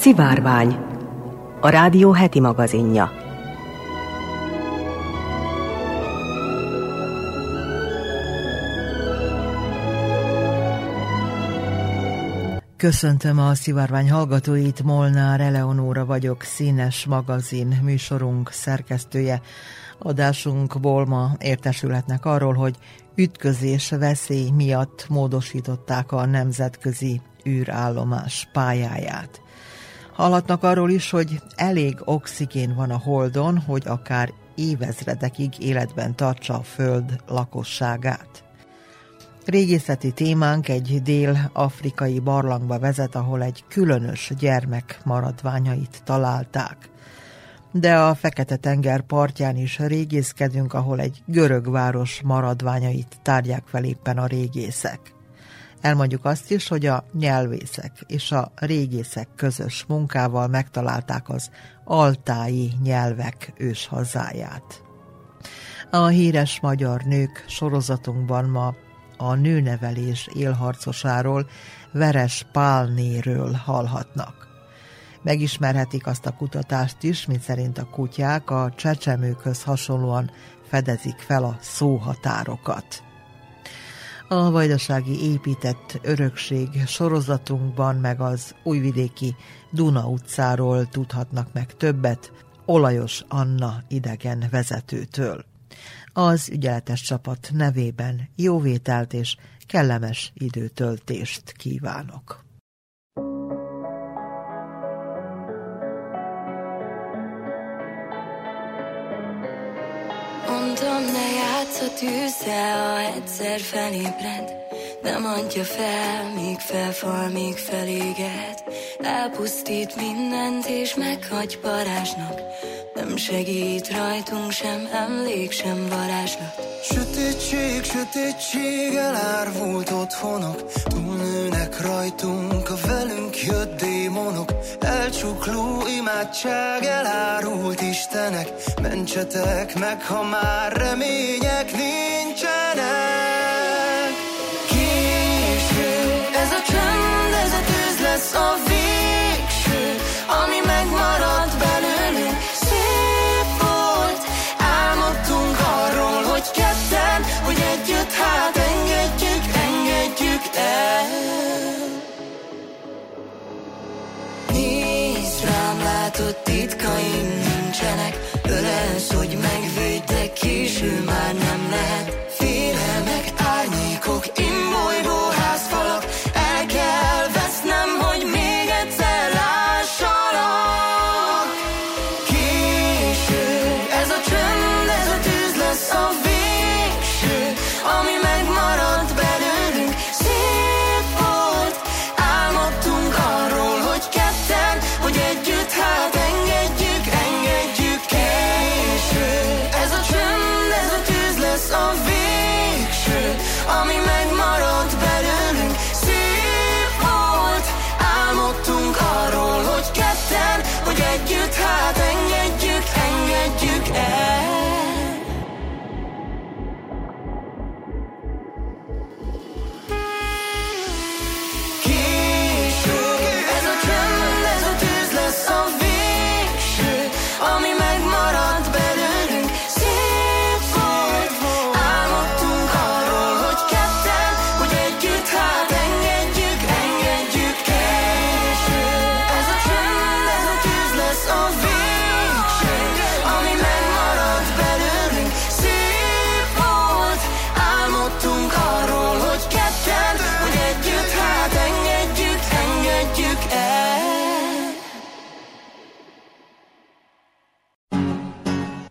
Szivárvány, a rádió heti magazinja. Köszöntöm a szivárvány hallgatóit, Molnár Eleonóra vagyok, színes magazin műsorunk szerkesztője. Adásunkból ma értesülhetnek arról, hogy ütközés veszély miatt módosították a nemzetközi űrállomás pályáját. Hallhatnak arról is, hogy elég oxigén van a Holdon, hogy akár évezredekig életben tartsa a Föld lakosságát. Régészeti témánk egy dél-afrikai barlangba vezet, ahol egy különös gyermek maradványait találták. De a Fekete-tenger partján is régészkedünk, ahol egy görög város maradványait tárják fel éppen a régészek. Elmondjuk azt is, hogy a nyelvészek és a régészek közös munkával megtalálták az altái nyelvek őshazáját. A híres magyar nők sorozatunkban ma a nőnevelés élharcosáról, Veres Pálnéről hallhatnak. Megismerhetik azt a kutatást is, mint szerint a kutyák a csecsemőkhöz hasonlóan fedezik fel a szóhatárokat. A vajdasági épített örökség sorozatunkban meg az újvidéki Duna utcáról tudhatnak meg többet Olajos Anna idegen vezetőtől. Az ügyeletes csapat nevében jóvételt és kellemes időtöltést kívánok. Tűzzel, ha egyszer felébred. Nem adja fel, míg felfal, míg feléged. Elpusztít mindent és meghagy parázsnak. Nem segít rajtunk sem emlék, sem varázslat Sötétség, sötétség, elárvult otthonok. Túlnőnek rajtunk a velünk jött démonok. Elcsukló imádság, elárult istenek. Mentsetek meg, ha már remények nincsenek. Késő, ez a csend, ez a tűz lesz a végső látod titkaim nincsenek. Ölelsz, hogy megvédj, de késő már nem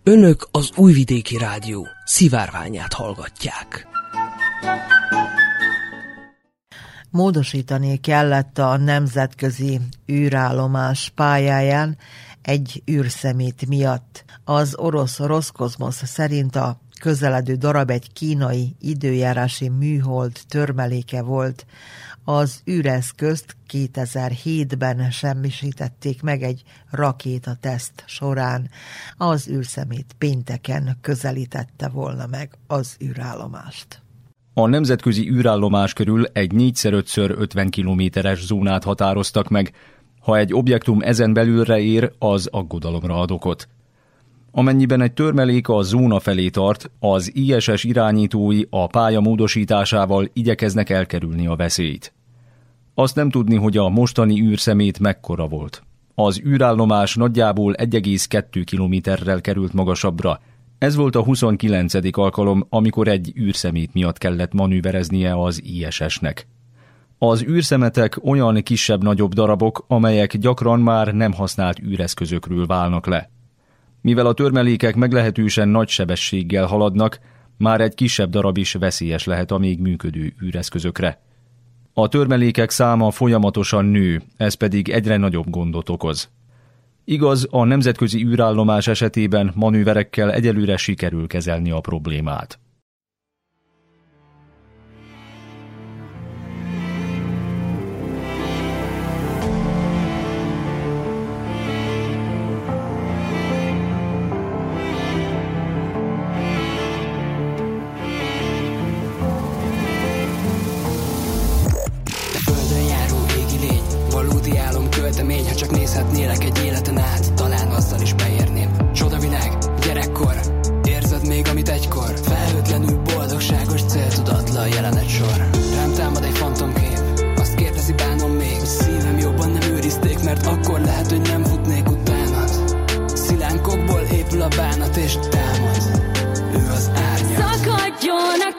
Önök az Újvidéki Rádió szivárványát hallgatják. Módosítani kellett a nemzetközi űrállomás pályáján egy űrszemét miatt. Az orosz Roszkozmosz szerint a közeledő darab egy kínai időjárási műhold törmeléke volt. Az űreszközt 2007-ben semmisítették meg egy rakétateszt során. Az űrszemét pénteken közelítette volna meg az űrállomást. A nemzetközi űrállomás körül egy 4x5x50 kilométeres zónát határoztak meg. Ha egy objektum ezen belülre ér, az aggodalomra ad okot. Amennyiben egy törmelék a zóna felé tart, az ISS irányítói a pálya módosításával igyekeznek elkerülni a veszélyt. Azt nem tudni, hogy a mostani űrszemét mekkora volt. Az űrállomás nagyjából 1,2 kilométerrel került magasabbra. Ez volt a 29. alkalom, amikor egy űrszemét miatt kellett manővereznie az ISS-nek. Az űrszemetek olyan kisebb-nagyobb darabok, amelyek gyakran már nem használt űreszközökről válnak le. Mivel a törmelékek meglehetősen nagy sebességgel haladnak, már egy kisebb darab is veszélyes lehet a még működő űreszközökre. A törmelékek száma folyamatosan nő, ez pedig egyre nagyobb gondot okoz. Igaz, a nemzetközi űrállomás esetében manőverekkel egyelőre sikerül kezelni a problémát. mert akkor lehet, hogy nem futnék utánad Szilánkokból épül a bánat és támad. Ő az árnyat Szakadjon a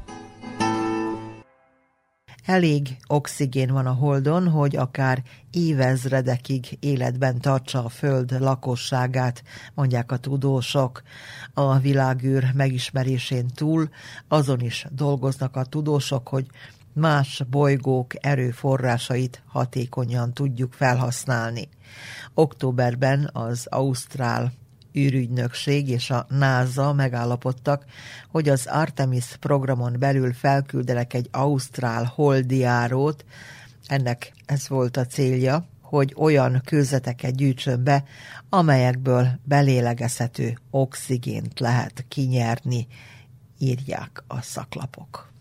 Elég oxigén van a Holdon, hogy akár évezredekig életben tartsa a Föld lakosságát, mondják a tudósok. A világűr megismerésén túl azon is dolgoznak a tudósok, hogy más bolygók erőforrásait hatékonyan tudjuk felhasználni. Októberben az Ausztrál űrügynökség és a NASA megállapodtak, hogy az Artemis programon belül felküldenek egy ausztrál holdiárót. Ennek ez volt a célja, hogy olyan kőzeteket gyűjtsön be, amelyekből belélegezhető oxigént lehet kinyerni, írják a szaklapok.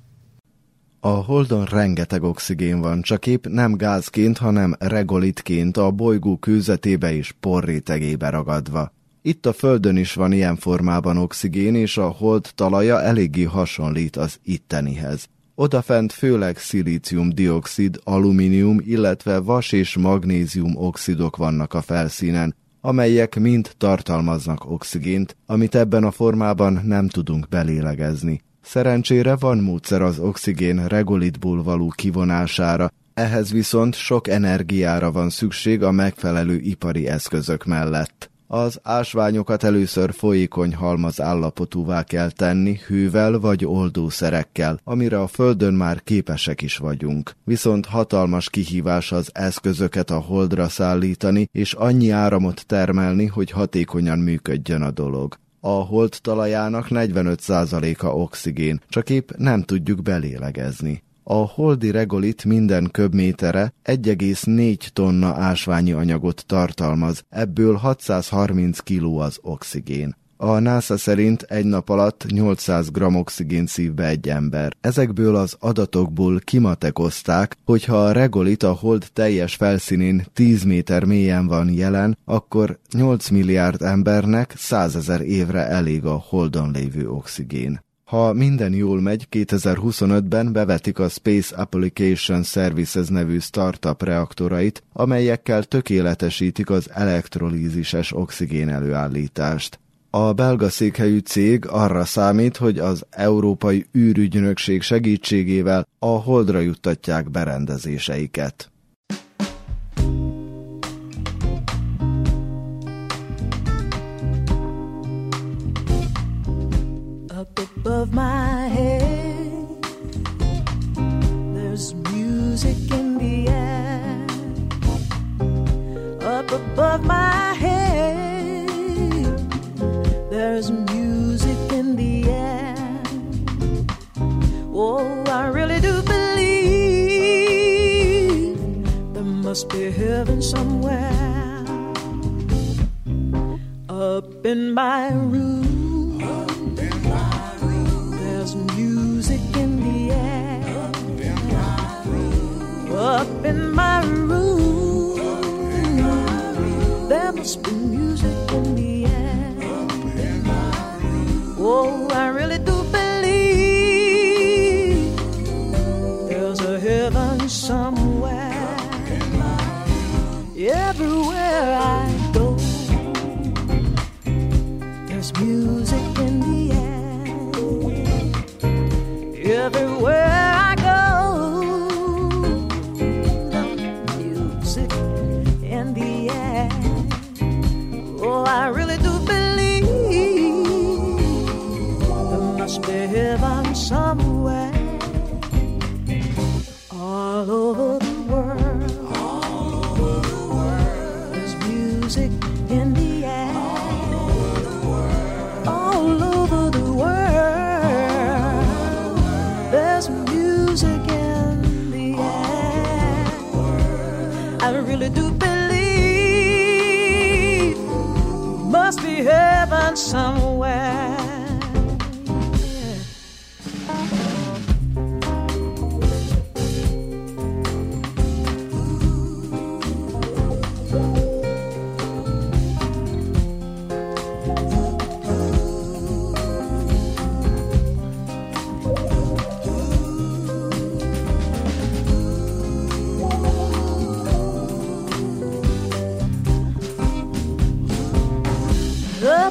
A Holdon rengeteg oxigén van, csak épp nem gázként, hanem regolitként a bolygó kőzetébe és porrétegébe ragadva. Itt a Földön is van ilyen formában oxigén, és a hold talaja eléggé hasonlít az ittenihez. Odafent főleg szilícium-dioxid, alumínium, illetve vas és magnézium oxidok vannak a felszínen. amelyek mind tartalmaznak oxigént, amit ebben a formában nem tudunk belélegezni. Szerencsére van módszer az oxigén regolitból való kivonására, ehhez viszont sok energiára van szükség a megfelelő ipari eszközök mellett. Az ásványokat először folyékony halmaz állapotúvá kell tenni hővel vagy oldószerekkel, amire a Földön már képesek is vagyunk. Viszont hatalmas kihívás az eszközöket a holdra szállítani, és annyi áramot termelni, hogy hatékonyan működjön a dolog. A hold talajának 45%-a oxigén, csak épp nem tudjuk belélegezni. A holdi regolit minden köbmétere 1,4 tonna ásványi anyagot tartalmaz, ebből 630 kg az oxigén. A NASA szerint egy nap alatt 800 g oxigén szív be egy ember. Ezekből az adatokból kimatekozták, hogy ha a regolit a hold teljes felszínén 10 méter mélyen van jelen, akkor 8 milliárd embernek 100 ezer évre elég a holdon lévő oxigén. Ha minden jól megy, 2025-ben bevetik a Space Application Services nevű startup reaktorait, amelyekkel tökéletesítik az elektrolízises oxigén előállítást. A belga székhelyű cég arra számít, hogy az Európai űrügynökség segítségével a holdra juttatják berendezéseiket. Above my head. There's music in the air. Up above my head. There's music in the air. Oh, I really do believe there must be heaven somewhere. Up in my room there's music in the air. Up in my room. Up in my room. There must be music in the air. Up in my room.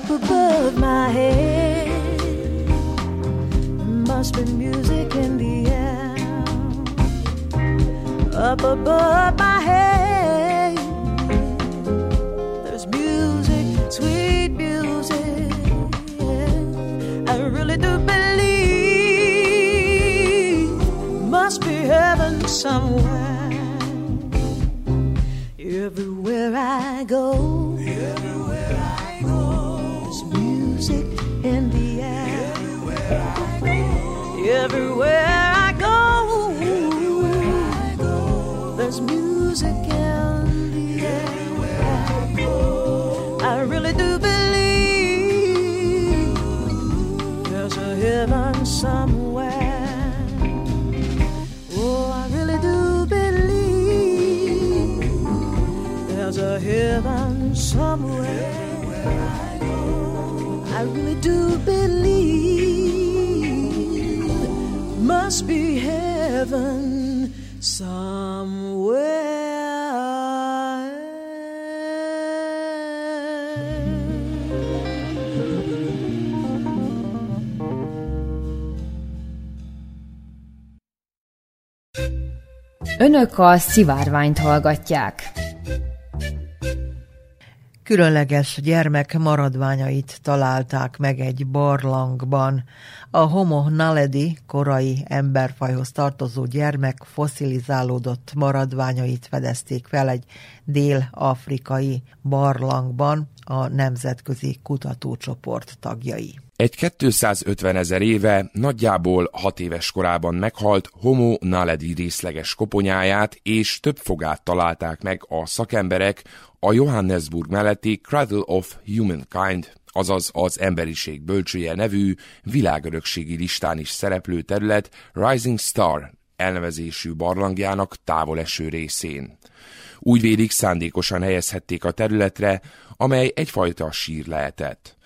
Above my head. Must be music in the air. Up above my head, there's music, sweet music. I really do believe must be heaven somewhere. Everywhere I go. Önök a szivárványt hallgatják. Különleges gyermek maradványait találták meg egy barlangban. A Homo naledi korai emberfajhoz tartozó gyermek foszilizálódott maradványait fedezték fel egy dél-afrikai barlangban a Nemzetközi Kutatócsoport tagjai. Egy 250 ezer éve, nagyjából 6 éves korában meghalt Homo naledi részleges koponyáját és több fogát találták meg a szakemberek a Johannesburg melletti Cradle of Humankind, azaz az emberiség bölcsője nevű világörökségi listán is szereplő terület Rising Star elnevezésű barlangjának távoleső részén. Úgy vélik szándékosan helyezhették a területre, amely egyfajta sír lehetett.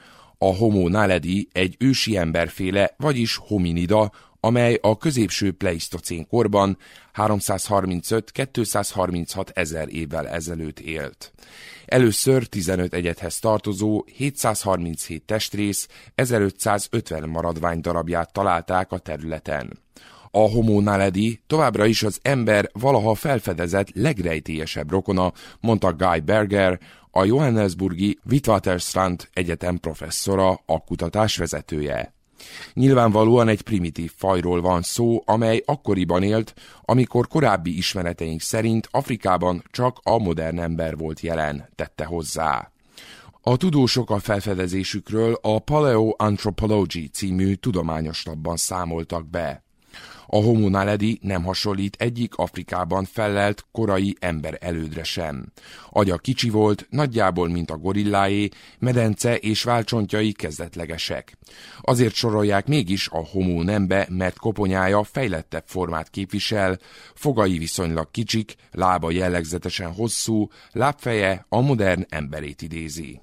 A Homo naledi egy ősi emberféle, vagyis hominida, amely a középső pleisztocén korban 335-236 ezer évvel ezelőtt élt. Először 15 egyethez tartozó 737 testrész, 1550 maradvány darabját találták a területen. A Homo naledi továbbra is az ember valaha felfedezett legrejtélyesebb rokona, mondta Guy Berger, a Johannesburgi Witwatersrand Egyetem professzora, a kutatás vezetője. Nyilvánvalóan egy primitív fajról van szó, amely akkoriban élt, amikor korábbi ismereteink szerint Afrikában csak a modern ember volt jelen, tette hozzá. A tudósok a felfedezésükről a Paleoanthropology című tudományos labban számoltak be. A Homo naledi nem hasonlít egyik Afrikában fellelt korai ember elődre sem. Agya kicsi volt, nagyjából mint a gorilláé, medence és válcsontjai kezdetlegesek. Azért sorolják mégis a Homo nembe, mert koponyája fejlettebb formát képvisel, fogai viszonylag kicsik, lába jellegzetesen hosszú, lábfeje a modern emberét idézi.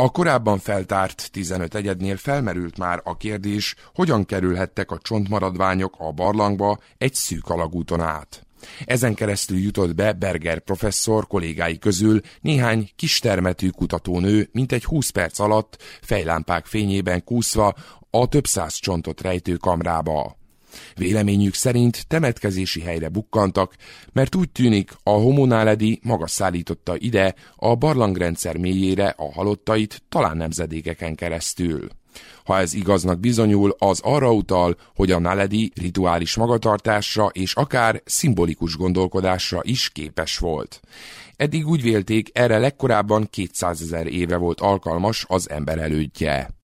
A korábban feltárt 15 egyednél felmerült már a kérdés, hogyan kerülhettek a csontmaradványok a barlangba egy szűk alagúton át. Ezen keresztül jutott be Berger professzor kollégái közül néhány kistermetű kutatónő, mint egy 20 perc alatt fejlámpák fényében kúszva a több száz csontot rejtő kamrába. Véleményük szerint temetkezési helyre bukkantak, mert úgy tűnik a homonáledi maga szállította ide a barlangrendszer mélyére a halottait talán nemzedékeken keresztül. Ha ez igaznak bizonyul, az arra utal, hogy a náledi rituális magatartásra és akár szimbolikus gondolkodásra is képes volt. Eddig úgy vélték, erre legkorábban 200 ezer éve volt alkalmas az ember elődje.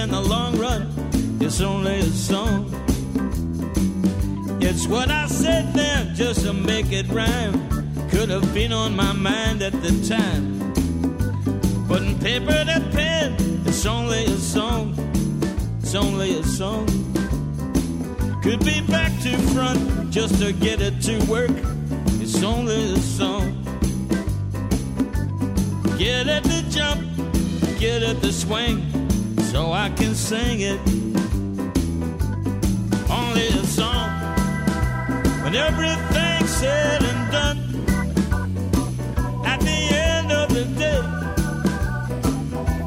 In the long run. It's only a song. It's what I said then just to make it rhyme. Could have been on my mind at the time. Putting paper to pen, it's only a song. It's only a song. Could be back to front just to get it to work. It's only a song. Get at the jump, get at the swing, so I can sing it. Only a song when everything's said and done. At the end of the day,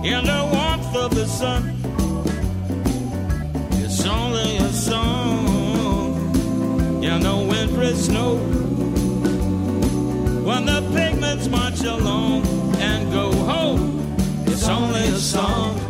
in the warmth of the sun, it's only a song. In the wintry snow, when the pigments march along and go home. It's. Yeah, only a song.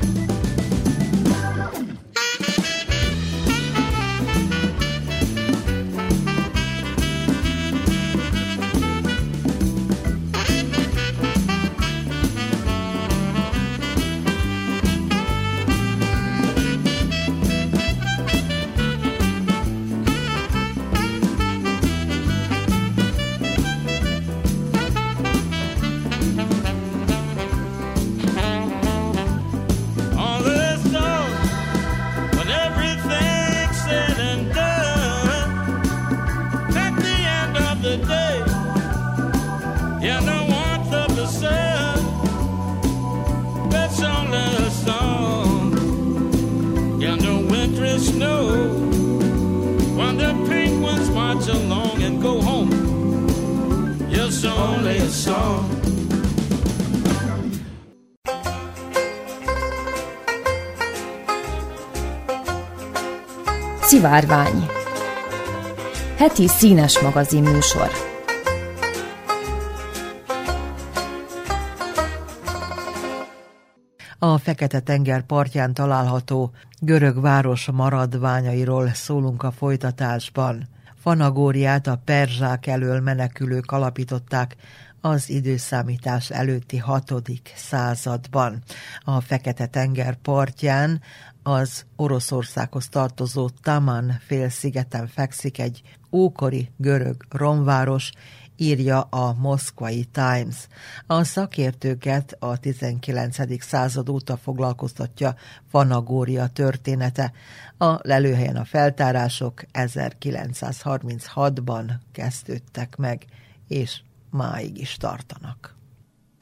Szivárvány Heti színes magazin műsor A Fekete-tenger partján található görög város maradványairól szólunk a folytatásban. Fanagóriát a perzsák elől menekülők alapították az időszámítás előtti hatodik században. A Fekete-tenger partján az Oroszországhoz tartozó Taman félszigeten fekszik egy ókori görög romváros, írja a Moszkvai Times. A szakértőket a 19. század óta foglalkoztatja Vanagória története. A lelőhelyen a feltárások 1936-ban kezdődtek meg, és máig is tartanak.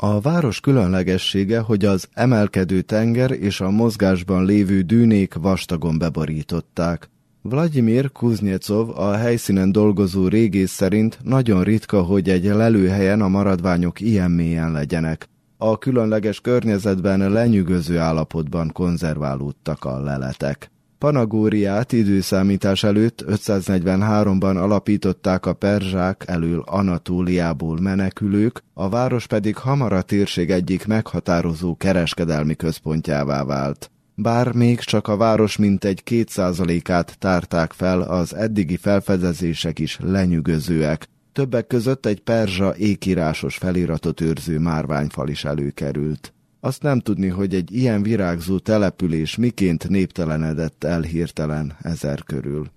A város különlegessége, hogy az emelkedő tenger és a mozgásban lévő dűnék vastagon beborították. Vladimir Kuznyecov, a helyszínen dolgozó régész szerint nagyon ritka, hogy egy lelőhelyen a maradványok ilyen mélyen legyenek. A különleges környezetben lenyűgöző állapotban konzerválódtak a leletek. Panagóriát időszámítás előtt 543-ban alapították a perzsák elől Anatóliából menekülők, a város pedig hamar a térség egyik meghatározó kereskedelmi központjává vált. Bár még csak a város mintegy kétszázalékát tárták fel, az eddigi felfedezések is lenyűgözőek. Többek között egy perzsa ékírásos feliratot őrző márványfal is előkerült. Azt nem tudni, hogy egy ilyen virágzó település miként néptelenedett el hirtelen ezer körül.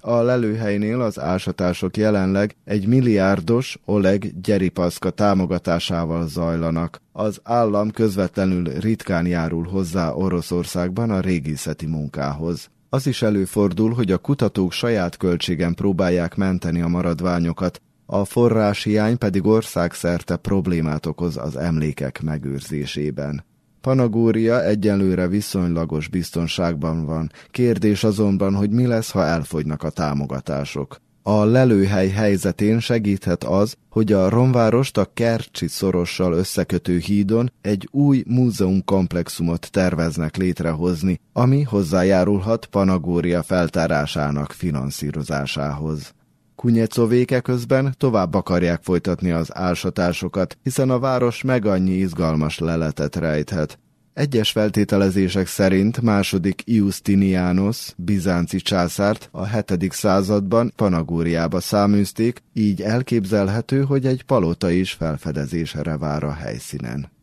A lelőhelynél az ásatások jelenleg egy milliárdos Oleg Gyeripaszka támogatásával zajlanak. Az állam közvetlenül ritkán járul hozzá Oroszországban a régészeti munkához. Az is előfordul, hogy a kutatók saját költségen próbálják menteni a maradványokat, a forráshiány pedig országszerte problémát okoz az emlékek megőrzésében. Panagória egyenlőre viszonylagos biztonságban van. Kérdés azonban, hogy mi lesz, ha elfogynak a támogatások. A lelőhely helyzetén segíthet az, hogy a romvárost a Kercsi szorossal összekötő hídon egy új múzeumkomplexumot terveznek létrehozni, ami hozzájárulhat Panagória feltárásának finanszírozásához. Kunyecovéke közben tovább akarják folytatni az ásatásokat, hiszen a város meg annyi izgalmas leletet rejthet. Egyes feltételezések szerint második Iustinianus, bizánci császárt a 7. században Panagóriába száműzték, így elképzelhető, hogy egy palota is felfedezésre vár a helyszínen.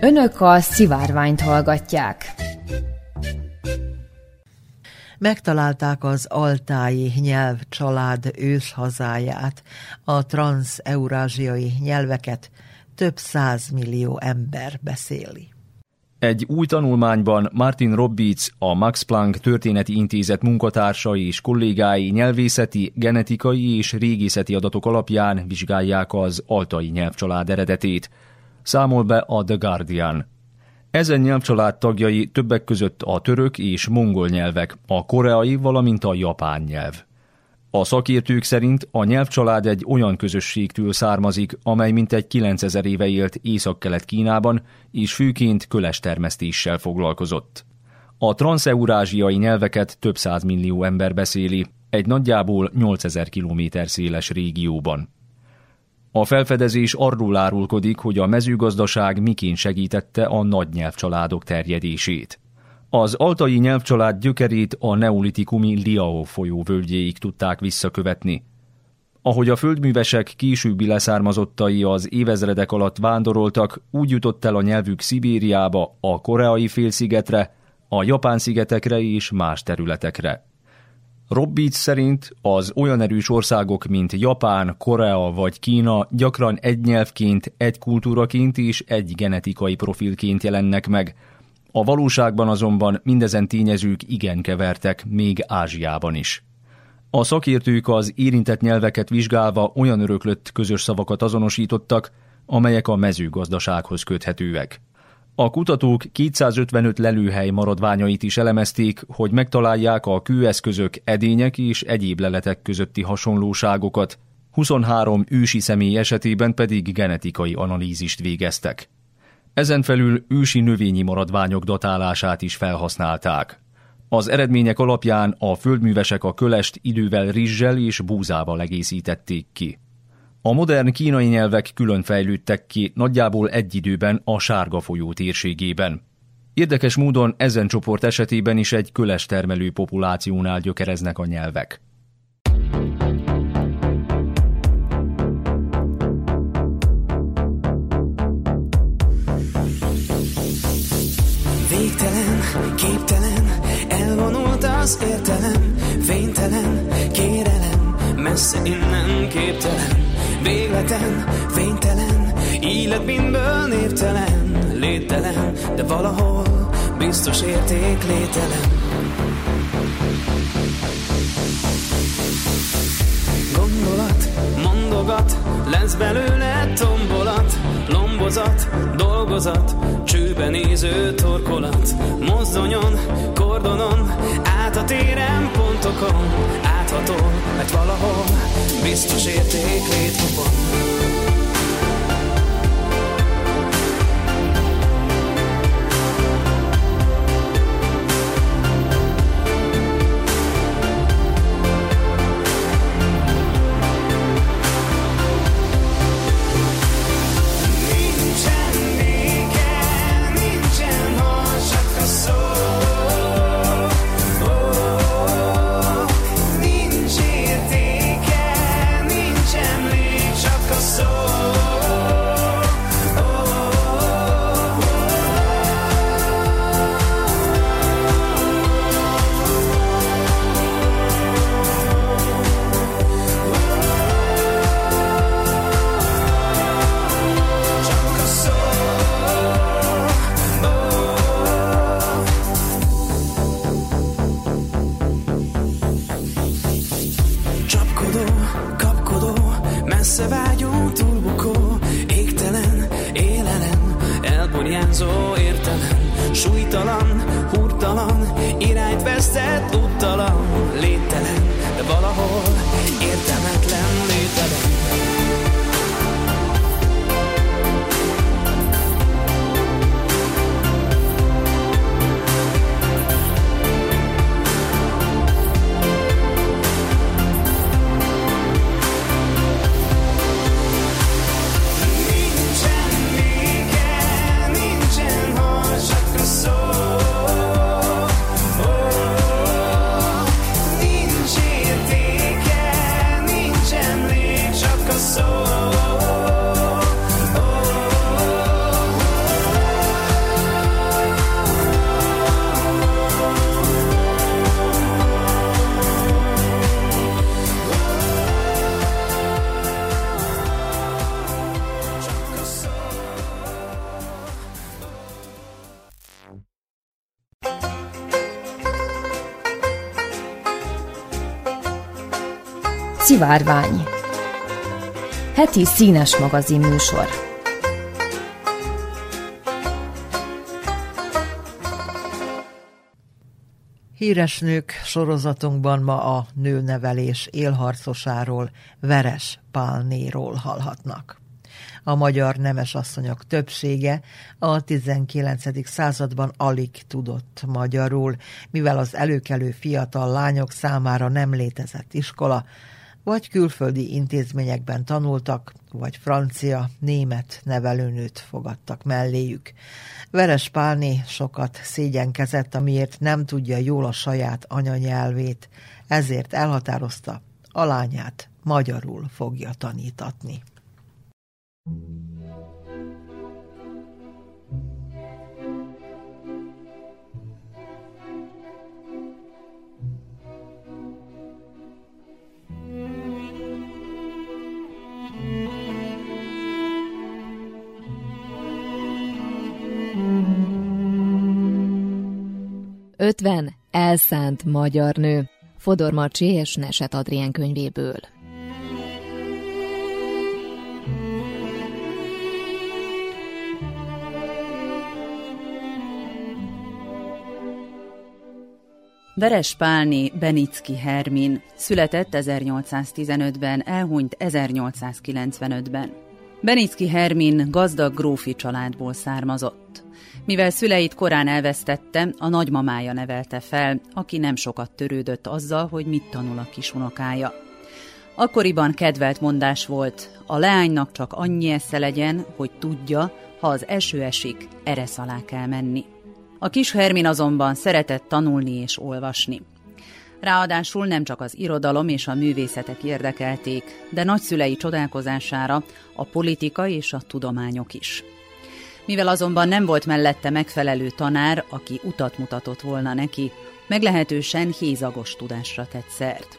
Önök a szivárványt hallgatják. Megtalálták az altái nyelvcsalád őshazáját, a transz-eurázsiai nyelveket több százmillió ember beszéli. Egy új tanulmányban Martin Robbitz, a Max Planck Történeti Intézet munkatársai és kollégái nyelvészeti, genetikai és régészeti adatok alapján vizsgálják az altai nyelvcsalád eredetét – számol be a The Guardian. Ezen nyelvcsalád tagjai többek között a török és mongol nyelvek, a koreai, valamint a japán nyelv. A szakértők szerint a nyelvcsalád egy olyan közösségtől származik, amely mintegy 9000 éve élt észak-kelet Kínában, és főként köles termesztéssel foglalkozott. A transzeurázsiai nyelveket több millió ember beszéli, egy nagyjából 8000 km széles régióban. A felfedezés arról árulkodik, hogy a mezőgazdaság miként segítette a nagy nyelvcsaládok terjedését. Az altai nyelvcsalád gyökerét a neolitikumi Liao folyó völgyéig tudták visszakövetni. Ahogy a földművesek későbbi leszármazottai az évezredek alatt vándoroltak, úgy jutott el a nyelvük Szibériába, a koreai félszigetre, a japán szigetekre és más területekre. Robbits szerint az olyan erős országok, mint Japán, Korea vagy Kína gyakran egy nyelvként, egy kultúraként és egy genetikai profilként jelennek meg. A valóságban azonban mindezen tényezők igen kevertek, még Ázsiában is. A szakértők az érintett nyelveket vizsgálva olyan öröklött közös szavakat azonosítottak, amelyek a mezőgazdasághoz köthetőek. A kutatók 255 lelőhely maradványait is elemezték, hogy megtalálják a kőeszközök, edények és egyéb leletek közötti hasonlóságokat, 23 ősi személy esetében pedig genetikai analízist végeztek. Ezen felül ősi növényi maradványok datálását is felhasználták. Az eredmények alapján a földművesek a kölest idővel rizssel és búzával egészítették ki. A modern kínai nyelvek külön fejlődtek ki nagyjából egy időben a sárga folyó térségében. Érdekes módon ezen csoport esetében is egy köles termelő populációnál gyökereznek a nyelvek. Végtelen, képtelen, elvonult az értelem, fénytelen, kérelem, messze innen képtelen, végleten, fénytelen, élet mindből névtelen, lételen, de valahol biztos érték lételen. Gondolat, mondogat, lesz belőle tombolat, lombozat, dolgozat, csőben néző torkolat, mozdonyon, kordonon, át a téren, pontokon, áthatol, mert valahol biztos érték létfokon. Szivárvány Heti színes magazin műsor Híres nők sorozatunkban ma a nőnevelés élharcosáról, Veres Pálnéról hallhatnak. A magyar nemesasszonyok többsége a 19. században alig tudott magyarul, mivel az előkelő fiatal lányok számára nem létezett iskola, vagy külföldi intézményekben tanultak, vagy francia, német nevelőnőt fogadtak melléjük. Veres Pálné sokat szégyenkezett, amiért nem tudja jól a saját anyanyelvét, ezért elhatározta, a lányát magyarul fogja tanítatni. Ötven elszánt magyar nő. Fodor Marcsi és Neset Adrien könyvéből. Veres Pálni Benicki Hermin született 1815-ben, elhunyt 1895-ben. Benicki Hermin gazdag grófi családból származott. Mivel szüleit korán elvesztette, a nagymamája nevelte fel, aki nem sokat törődött azzal, hogy mit tanul a kisunokája. Akkoriban kedvelt mondás volt, a leánynak csak annyi esze legyen, hogy tudja, ha az eső esik, eresz alá kell menni. A kis Hermin azonban szeretett tanulni és olvasni. Ráadásul nem csak az irodalom és a művészetek érdekelték, de nagyszülei csodálkozására a politika és a tudományok is. Mivel azonban nem volt mellette megfelelő tanár, aki utat mutatott volna neki, meglehetősen hézagos tudásra tett szert.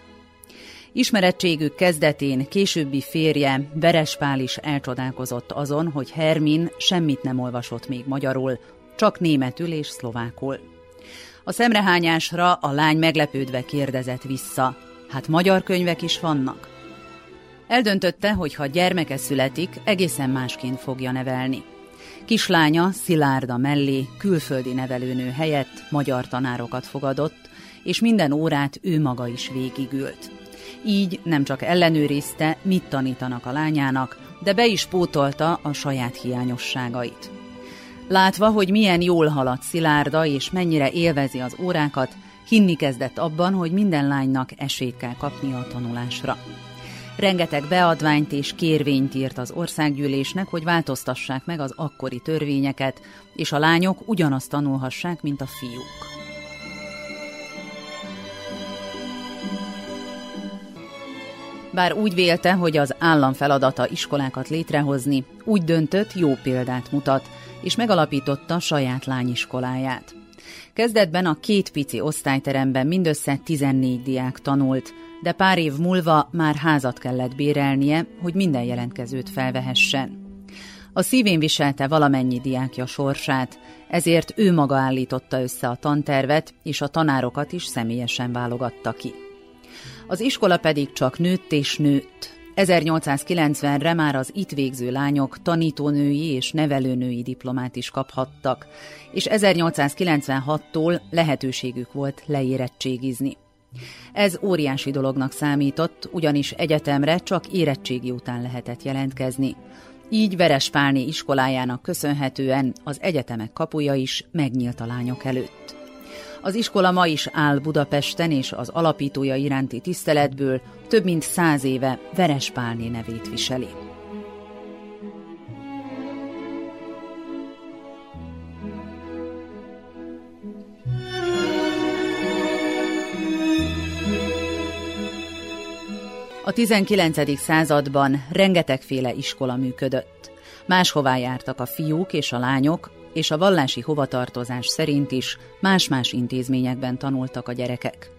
Ismerettségük kezdetén későbbi férje Verespál is elcsodálkozott azon, hogy Hermin semmit nem olvasott még magyarul, csak németül és szlovákul. A szemrehányásra a lány meglepődve kérdezett vissza, hát magyar könyvek is vannak. Eldöntötte, hogy ha gyermeke születik, egészen másként fogja nevelni. Kislánya Szilárda mellé külföldi nevelőnő helyett magyar tanárokat fogadott, és minden órát ő maga is végigült. Így nem csak ellenőrizte, mit tanítanak a lányának, de be is pótolta a saját hiányosságait. Látva, hogy milyen jól halad Szilárda, és mennyire élvezi az órákat, hinni kezdett abban, hogy minden lánynak esélyt kell kapnia a tanulásra. Rengeteg beadványt és kérvényt írt az országgyűlésnek, hogy változtassák meg az akkori törvényeket, és a lányok ugyanazt tanulhassák, mint a fiúk. Bár úgy vélte, hogy az állam feladata iskolákat létrehozni, úgy döntött, jó példát mutat, és megalapította saját lányiskoláját. Kezdetben a két pici osztályteremben mindössze 14 diák tanult, de pár év múlva már házat kellett bérelnie, hogy minden jelentkezőt felvehessen. A szívén viselte valamennyi diákja sorsát, ezért ő maga állította össze a tantervet, és a tanárokat is személyesen válogatta ki. Az iskola pedig csak nőtt és nőtt. 1890-re már az itt végző lányok tanítónői és nevelőnői diplomát is kaphattak, és 1896-tól lehetőségük volt leérettségizni. Ez óriási dolognak számított, ugyanis egyetemre csak érettségi után lehetett jelentkezni. Így Verespálni iskolájának köszönhetően az egyetemek kapuja is megnyílt a lányok előtt. Az iskola ma is áll Budapesten, és az alapítója iránti tiszteletből több mint száz éve Verespálné nevét viseli. A 19. században rengetegféle iskola működött. Máshová jártak a fiúk és a lányok, és a vallási hovatartozás szerint is más-más intézményekben tanultak a gyerekek.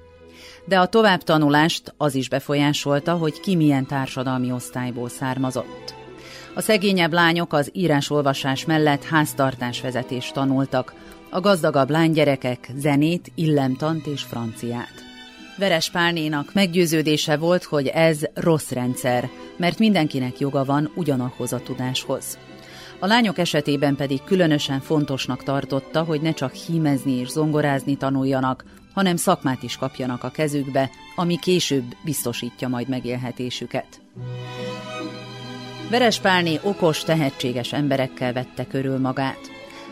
De a továbbtanulást az is befolyásolta, hogy ki milyen társadalmi osztályból származott. A szegényebb lányok az írás-olvasás mellett háztartásvezetést tanultak, a gazdagabb lánygyerekek zenét, illemtant és franciát. Veres Pálnénak meggyőződése volt, hogy ez rossz rendszer, mert mindenkinek joga van ugyanahhoz a tudáshoz. A lányok esetében pedig különösen fontosnak tartotta, hogy ne csak hímezni és zongorázni tanuljanak, hanem szakmát is kapjanak a kezükbe, ami később biztosítja majd megélhetésüket. Verespálné okos, tehetséges emberekkel vette körül magát.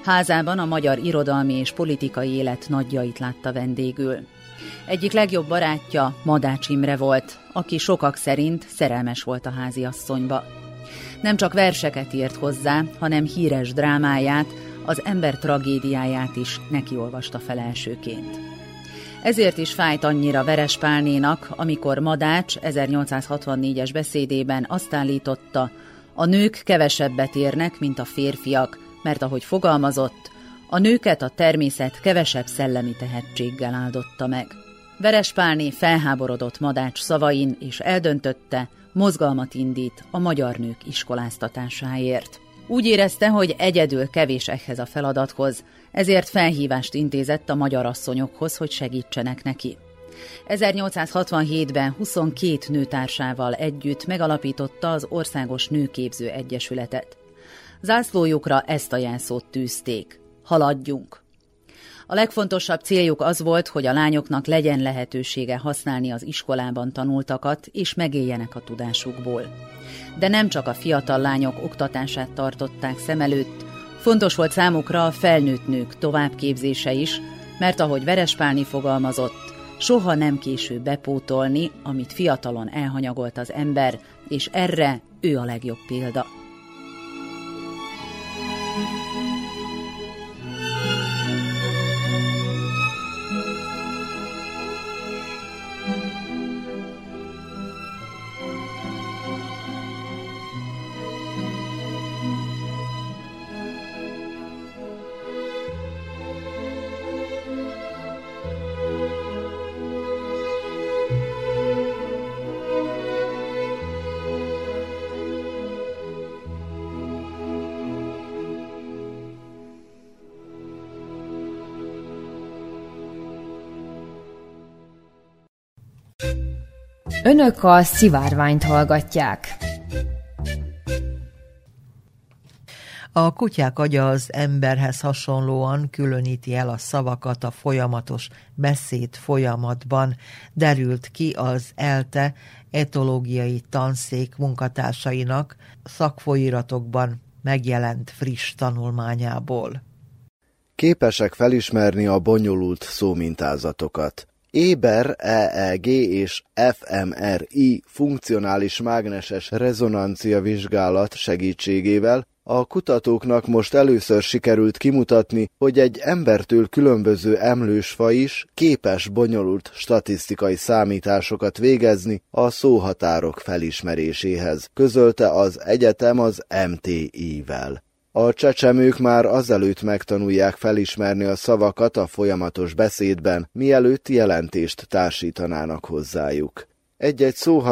Házában a magyar irodalmi és politikai élet nagyjait látta vendégül. Egyik legjobb barátja Madács Imre volt, aki sokak szerint szerelmes volt a háziasszonyba. Nem csak verseket írt hozzá, hanem híres drámáját, az ember tragédiáját is neki olvasta fel elsőként. Ezért is fájt annyira Verespálnénak, amikor Madács 1864-es beszédében azt állította, a nők kevesebbet érnek, mint a férfiak, mert ahogy fogalmazott, a nőket a természet kevesebb szellemi tehetséggel áldotta meg. Verespálné felháborodott Madács szavain, és eldöntötte, mozgalmat indít a magyar nők iskoláztatásáért. Úgy érezte, hogy egyedül kevés ehhez a feladathoz, ezért felhívást intézett a magyar asszonyokhoz, hogy segítsenek neki. 1867-ben 22 nőtársával együtt megalapította az Országos Nőképző Egyesületet. Zászlójukra ezt a jelszót tűzték. Haladjunk! A legfontosabb céljuk az volt, hogy a lányoknak legyen lehetősége használni az iskolában tanultakat, és megéljenek a tudásukból. De nem csak a fiatal lányok oktatását tartották szem előtt, fontos volt számukra a felnőtt nők továbbképzése is, mert ahogy Verespálni fogalmazott, soha nem késő bepótolni, amit fiatalon elhanyagolt az ember, és erre ő a legjobb példa. Önök a szivárványt hallgatják. A kutyák agya az emberhez hasonlóan különíti el a szavakat a folyamatos beszéd folyamatban, derült ki az ELTE etológiai tanszék munkatársainak szakfolyíratokban megjelent friss tanulmányából. Képesek felismerni a bonyolult szómintázatokat. Éber EEG és fMRI funkcionális mágneses rezonancia vizsgálat segítségével a kutatóknak most először sikerült kimutatni, hogy egy embertől különböző emlősfa is képes bonyolult statisztikai számításokat végezni a szóhatárok felismeréséhez, közölte az egyetem az MTI-vel. A csecsemők már azelőtt megtanulják felismerni a szavakat a folyamatos beszédben, mielőtt jelentést társítanának hozzájuk. Egy-egy szó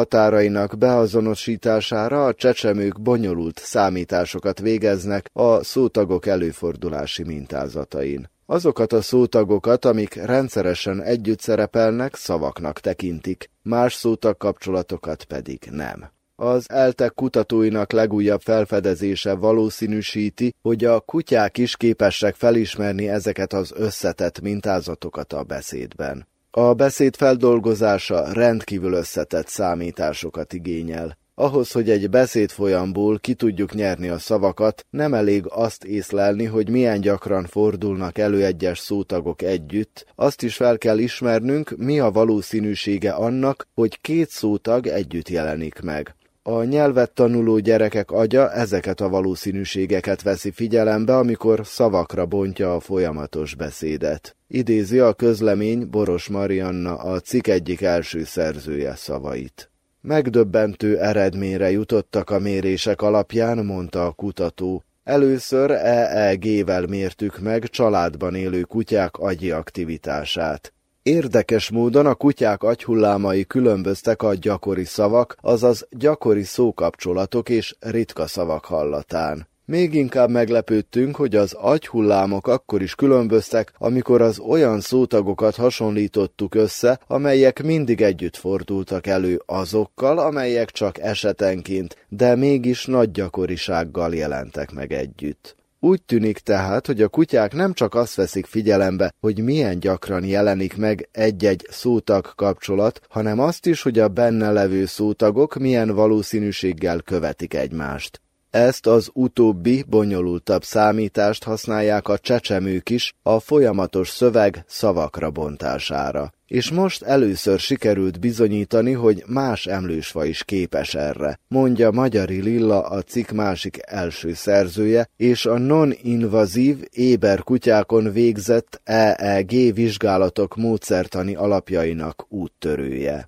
beazonosítására a csecsemők bonyolult számításokat végeznek a szótagok előfordulási mintázatain. Azokat a szótagokat, amik rendszeresen együtt szerepelnek, szavaknak tekintik, más szótag kapcsolatokat pedig nem. Az eltek kutatóinak legújabb felfedezése valószínűsíti, hogy a kutyák is képesek felismerni ezeket az összetett mintázatokat a beszédben. A beszéd feldolgozása rendkívül összetett számításokat igényel. Ahhoz, hogy egy beszédfolyamból ki tudjuk nyerni a szavakat, nem elég azt észlelni, hogy milyen gyakran fordulnak elő egyes szótagok együtt, azt is fel kell ismernünk, mi a valószínűsége annak, hogy két szótag együtt jelenik meg. A nyelvet tanuló gyerekek agya ezeket a valószínűségeket veszi figyelembe, amikor szavakra bontja a folyamatos beszédet. Idézi a közlemény Boros Marianna a cikk egyik első szerzője szavait. Megdöbbentő eredményre jutottak a mérések alapján, mondta a kutató. Először EEG-vel mértük meg családban élő kutyák agyi aktivitását. Érdekes módon a kutyák agyhullámai különböztek a gyakori szavak, azaz gyakori szókapcsolatok és ritka szavak hallatán. Még inkább meglepődtünk, hogy az agyhullámok akkor is különböztek, amikor az olyan szótagokat hasonlítottuk össze, amelyek mindig együtt fordultak elő azokkal, amelyek csak esetenként, de mégis nagy gyakorisággal jelentek meg együtt. Úgy tűnik tehát, hogy a kutyák nem csak azt veszik figyelembe, hogy milyen gyakran jelenik meg egy-egy szótag kapcsolat, hanem azt is, hogy a benne levő szótagok milyen valószínűséggel követik egymást. Ezt az utóbbi, bonyolultabb számítást használják a csecsemők is a folyamatos szöveg szavakra bontására. És most először sikerült bizonyítani, hogy más emlősfa is képes erre, mondja Magyari Lilla a cikk másik első szerzője, és a non-invazív éber kutyákon végzett EEG vizsgálatok módszertani alapjainak úttörője.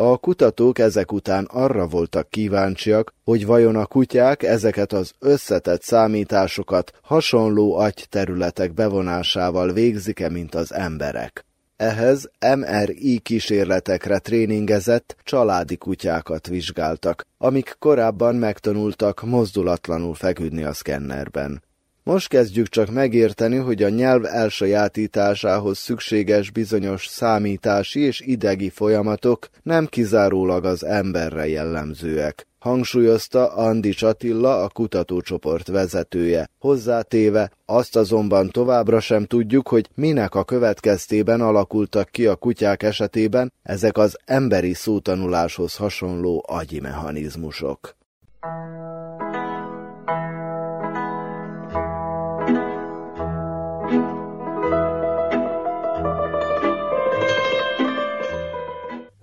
A kutatók ezek után arra voltak kíváncsiak, hogy vajon a kutyák ezeket az összetett számításokat hasonló agyterületek bevonásával végzik-e, mint az emberek. Ehhez MRI kísérletekre tréningezett családi kutyákat vizsgáltak, amik korábban megtanultak mozdulatlanul feküdni a szkennerben. Most kezdjük csak megérteni, hogy a nyelv elsajátításához szükséges bizonyos számítási és idegi folyamatok nem kizárólag az emberre jellemzőek, hangsúlyozta Andi Csatilla, a kutatócsoport vezetője. Hozzátéve, azt azonban továbbra sem tudjuk, hogy minek a következtében alakultak ki a kutyák esetében ezek az emberi szótanuláshoz hasonló agyi mechanizmusok.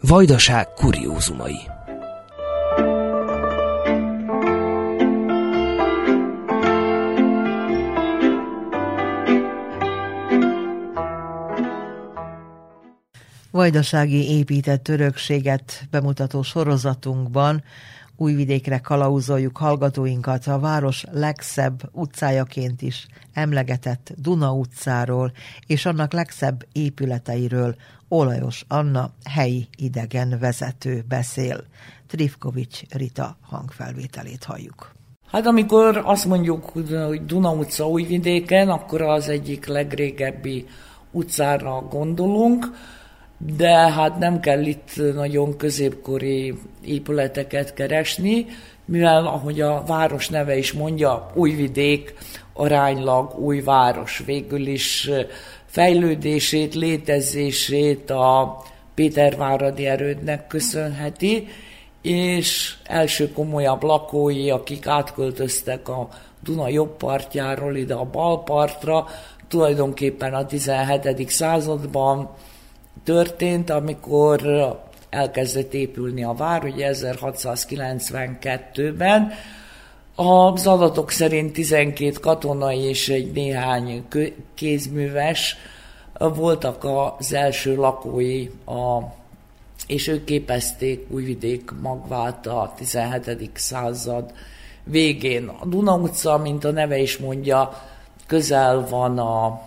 Vajdaság kuriózumai. Vajdasági épített örökséget bemutató sorozatunkban újvidékre kalauzoljuk hallgatóinkat a város legszebb utcájaként is emlegetett Duna utcáról és annak legszebb épületeiről Olajos Anna helyi idegen vezető beszél. Trifkovics Rita hangfelvételét halljuk. Hát amikor azt mondjuk, hogy Duna utca újvidéken, akkor az egyik legrégebbi utcára gondolunk, de hát nem kell itt nagyon középkori épületeket keresni, mivel ahogy a város neve is mondja, újvidék, aránylag új város. Végül is fejlődését, létezését a Péterváradi erődnek köszönheti, és első komolyabb lakói, akik átköltöztek a Duna jobb partjáról ide a bal partra, tulajdonképpen a 17. században történt, amikor elkezdett épülni a vár, ugye 1692-ben. Az adatok szerint 12 katonai és egy néhány kézműves voltak az első lakói, a, és ők képezték Újvidék magvát a 17. század végén. A Duna utca, mint a neve is mondja, közel van a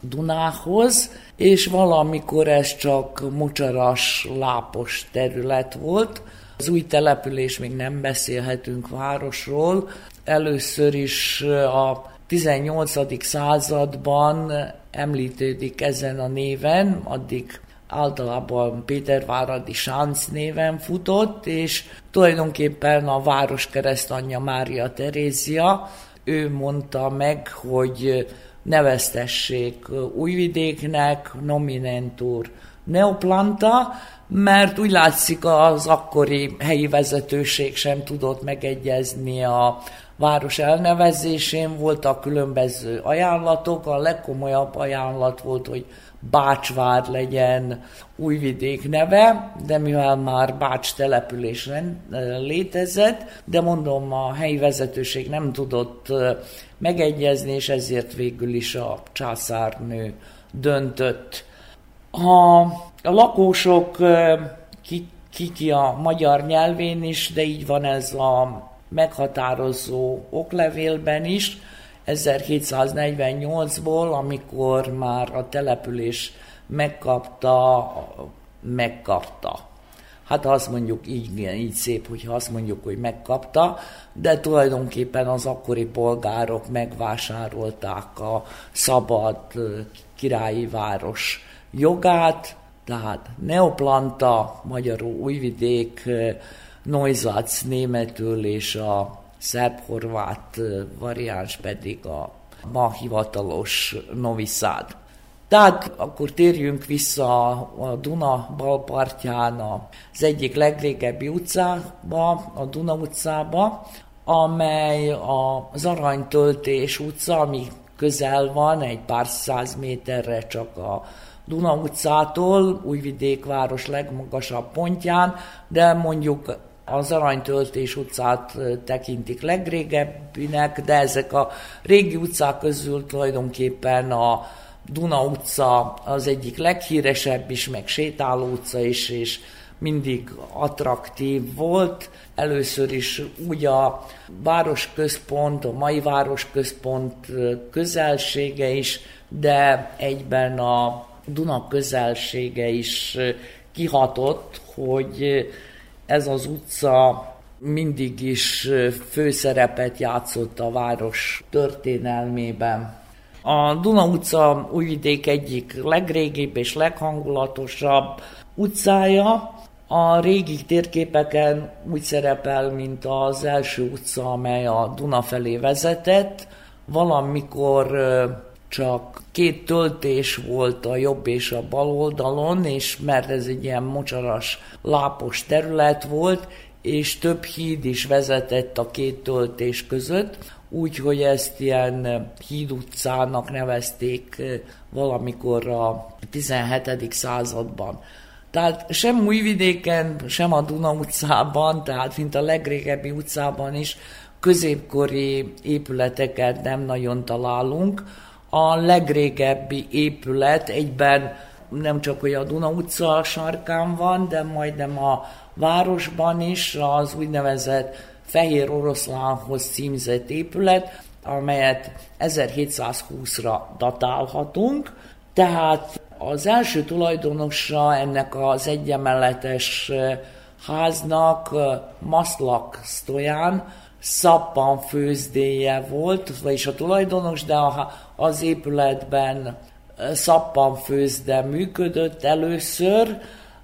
Dunához, és valamikor ez csak mocsaras, lápos terület volt. Az új település még nem beszélhetünk városról. Először is a 18. században említődik ezen a néven, addig általában Péterváradi Sánc néven futott, és tulajdonképpen a város keresztanyja Mária Terézia, ő mondta meg, hogy neveztessék Újvidéknek, nominentur Neoplanta, mert úgy látszik az akkori helyi vezetőség sem tudott megegyezni a város elnevezésén, voltak különböző ajánlatok, a legkomolyabb ajánlat volt, hogy Bácsvár legyen Újvidék neve, de mivel már Bács település létezett, de mondom, a helyi vezetőség nem tudott megegyezni, és ezért végül is a császárnő döntött. A, a lakósok ki, a magyar nyelvén is, de így van ez a meghatározó oklevélben is, 1748-ból, amikor már a település megkapta, megkapta. Hát azt mondjuk így, így szép, hogyha azt mondjuk, hogy megkapta, de tulajdonképpen az akkori polgárok megvásárolták a szabad királyi város jogát, tehát Neoplanta, magyarul Újvidék, Neusac németül és a szerb-horvát variáns pedig a ma hivatalos Noviszád. Tehát akkor térjünk vissza a Duna balpartján az egyik legrégebbi utcába, a Duna utcába, amely az Aranytöltés utca, ami közel van, egy pár száz méterre csak a Duna utcától, Újvidék város legmagasabb pontján, de mondjuk az Aranytöltés utcát tekintik legrégebbinek, de ezek a régi utcák közül tulajdonképpen a Duna utca az egyik leghíresebb is, meg sétáló utca is, és mindig attraktív volt. Először is úgy a városközpont, a mai városközpont közelsége is, de egyben a Duna közelsége is kihatott, hogy ez az utca mindig is főszerepet játszott a város történelmében. A Duna utca Újvidék egyik legrégibb és leghangulatosabb utcája. A régi térképeken úgy szerepel, mint az első utca, amely a Duna felé vezetett. Valamikor csak két töltés volt a jobb és a bal oldalon, és mert ez egy ilyen mocsaras, lápos terület volt, és több híd is vezetett a két töltés között, úgyhogy ezt ilyen híd utcának nevezték valamikor a 17. században. Tehát sem Újvidéken, sem a Duna utcában, tehát mint a legrégebbi utcában is középkori épületeket nem nagyon találunk, a legrégebbi épület egyben nem csak hogy a Duna utca sarkán van, de majdnem a városban is az úgynevezett Fehér Oroszlánhoz címzett épület, amelyet 1720-ra datálhatunk. Tehát az első tulajdonosa ennek az egyemeletes háznak Maszlak Stojan, szappan főzdéje volt, vagyis a tulajdonos, de az épületben szappan főzde működött először,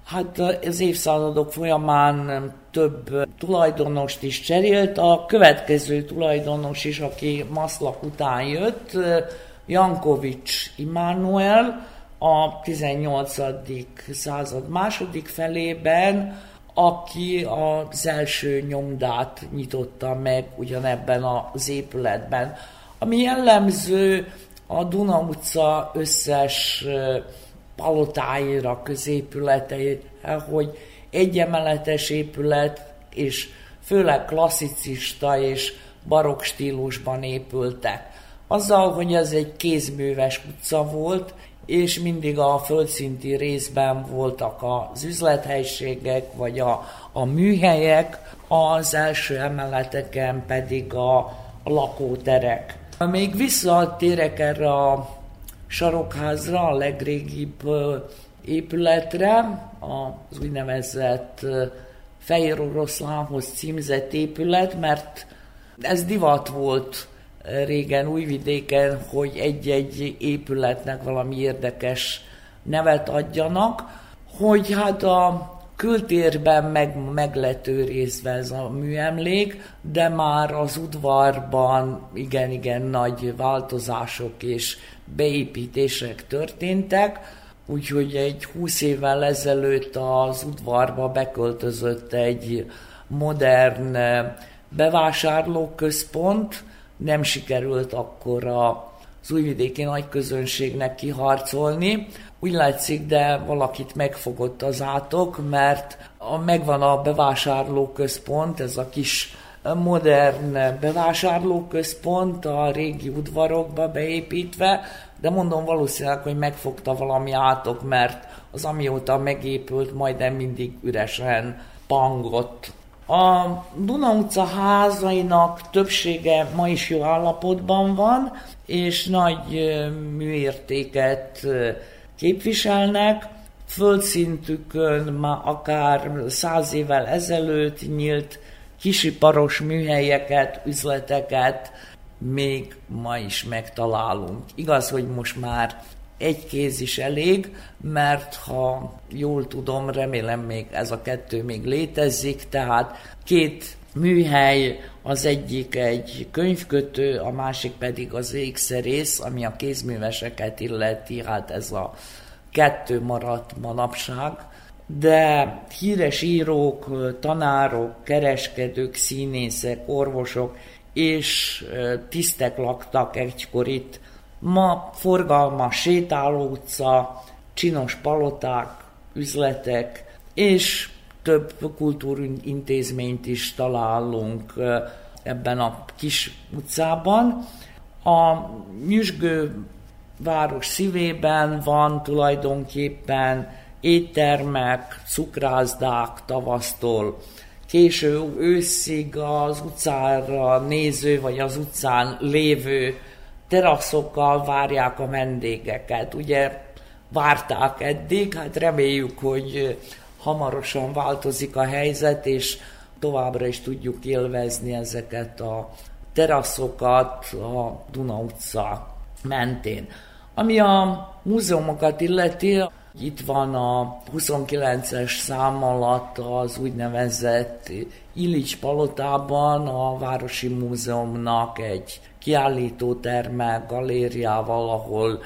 Hát az évszázadok folyamán több tulajdonost is cserélt. A következő tulajdonos is, aki Maszlak után jött, Jankovics Immanuel, a 18. század második felében aki az első nyomdát nyitotta meg ugyanebben az épületben. Ami jellemző a Duna utca összes palotáira, középületeire, hogy egyemeletes épület, és főleg klasszicista és barokk stílusban épültek. Azzal, hogy ez egy kézműves utca volt, és mindig a földszinti részben voltak az üzlethelységek, vagy a, a műhelyek, az első emeleteken pedig a, a lakóterek. Még visszatérek erre a sarokházra, a legrégibb épületre, az úgynevezett Fehér Oroszlánhoz címzett épület, mert ez divat volt régen Újvidéken, hogy egy-egy épületnek valami érdekes nevet adjanak, hogy hát a kültérben meg, meg lett ez a műemlék, de már az udvarban igen-igen nagy változások és beépítések történtek, úgyhogy egy húsz évvel ezelőtt az udvarba beköltözött egy modern bevásárlóközpont, nem sikerült akkor az újvidéki nagy közönségnek kiharcolni. Úgy látszik, de valakit megfogott az átok, mert megvan a bevásárlóközpont, ez a kis modern bevásárlóközpont a régi udvarokba beépítve, de mondom valószínűleg, hogy megfogta valami átok, mert az amióta megépült, majdnem mindig üresen pangott. A Duna utca házainak többsége ma is jó állapotban van, és nagy műértéket képviselnek. Földszintükön már akár száz évvel ezelőtt nyílt kisiparos műhelyeket, üzleteket még ma is megtalálunk. Igaz, hogy most már egy kéz is elég, mert ha jól tudom, remélem még ez a kettő még létezik, tehát két műhely, az egyik egy könyvkötő, a másik pedig az ékszerész, ami a kézműveseket illeti, hát ez a kettő maradt manapság. de híres írók, tanárok, kereskedők, színészek, orvosok és tisztek laktak egykor itt. Ma forgalmas sétáló utca, csinos paloták, üzletek, és több kultúrintézményt is találunk ebben a kis utcában. A Nyüzsgő város szívében van tulajdonképpen éttermek, cukrászdák tavasztól. Késő őszig az utcára néző, vagy az utcán lévő teraszokkal várják a vendégeket. Ugye várták eddig, hát reméljük, hogy hamarosan változik a helyzet, és továbbra is tudjuk élvezni ezeket a teraszokat a Duna utca mentén. Ami a múzeumokat illeti, itt van a 29-es szám alatt az úgynevezett Illich palotában a Városi Múzeumnak egy kiállítóterme, galériával, ahol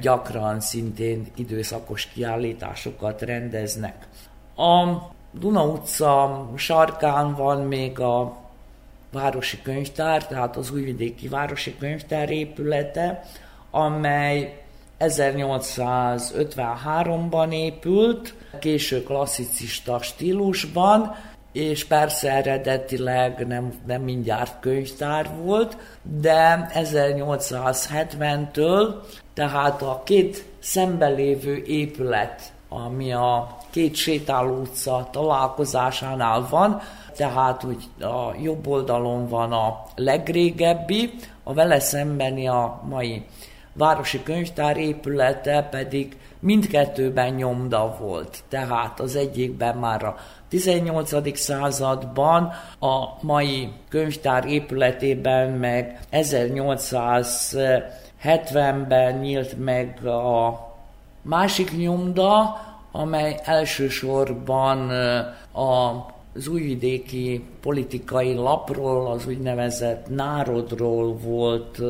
gyakran szintén időszakos kiállításokat rendeznek. A Duna utca sarkán van még a városi könyvtár, tehát az újvidéki városi könyvtár épülete, amely 1853-ban épült, késő klasszicista stílusban, és persze eredetileg nem, nem mindjárt könyvtár volt, de 1870-től, tehát a két szembelévő épület, ami a két sétáló utca találkozásánál van, tehát úgy a jobb oldalon van a legrégebbi, a vele szembeni a mai városi könyvtár épülete pedig mindkettőben nyomda volt. Tehát az egyikben már a 18. században, a mai könyvtár épületében meg 1870-ben nyílt meg a másik nyomda, amely elsősorban a az újvidéki politikai lapról, az úgynevezett Národról volt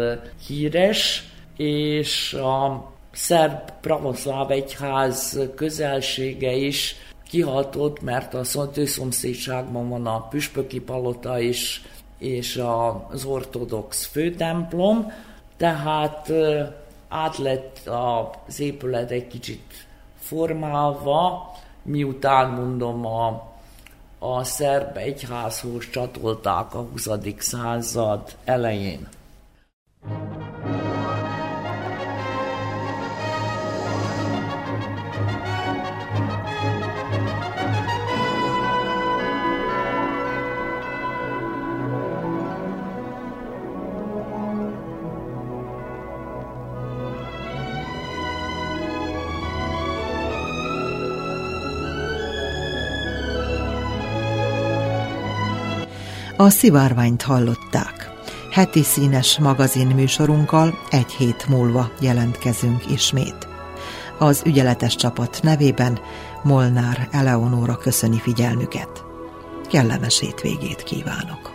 híres, és a szerb pravoszláv egyház közelsége is kihatott, mert a szomszédságban van a püspöki palota is, és az ortodox főtemplom, tehát át lett az épület egy kicsit formálva, miután mondom a, a szerb egyházhoz csatolták a 20. század elején. A szivárványt hallották. Heti színes magazin műsorunkkal egy hét múlva jelentkezünk ismét. Az ügyeletes csapat nevében Molnár Eleonóra köszöni figyelmüket. Kellemes hétvégét kívánok!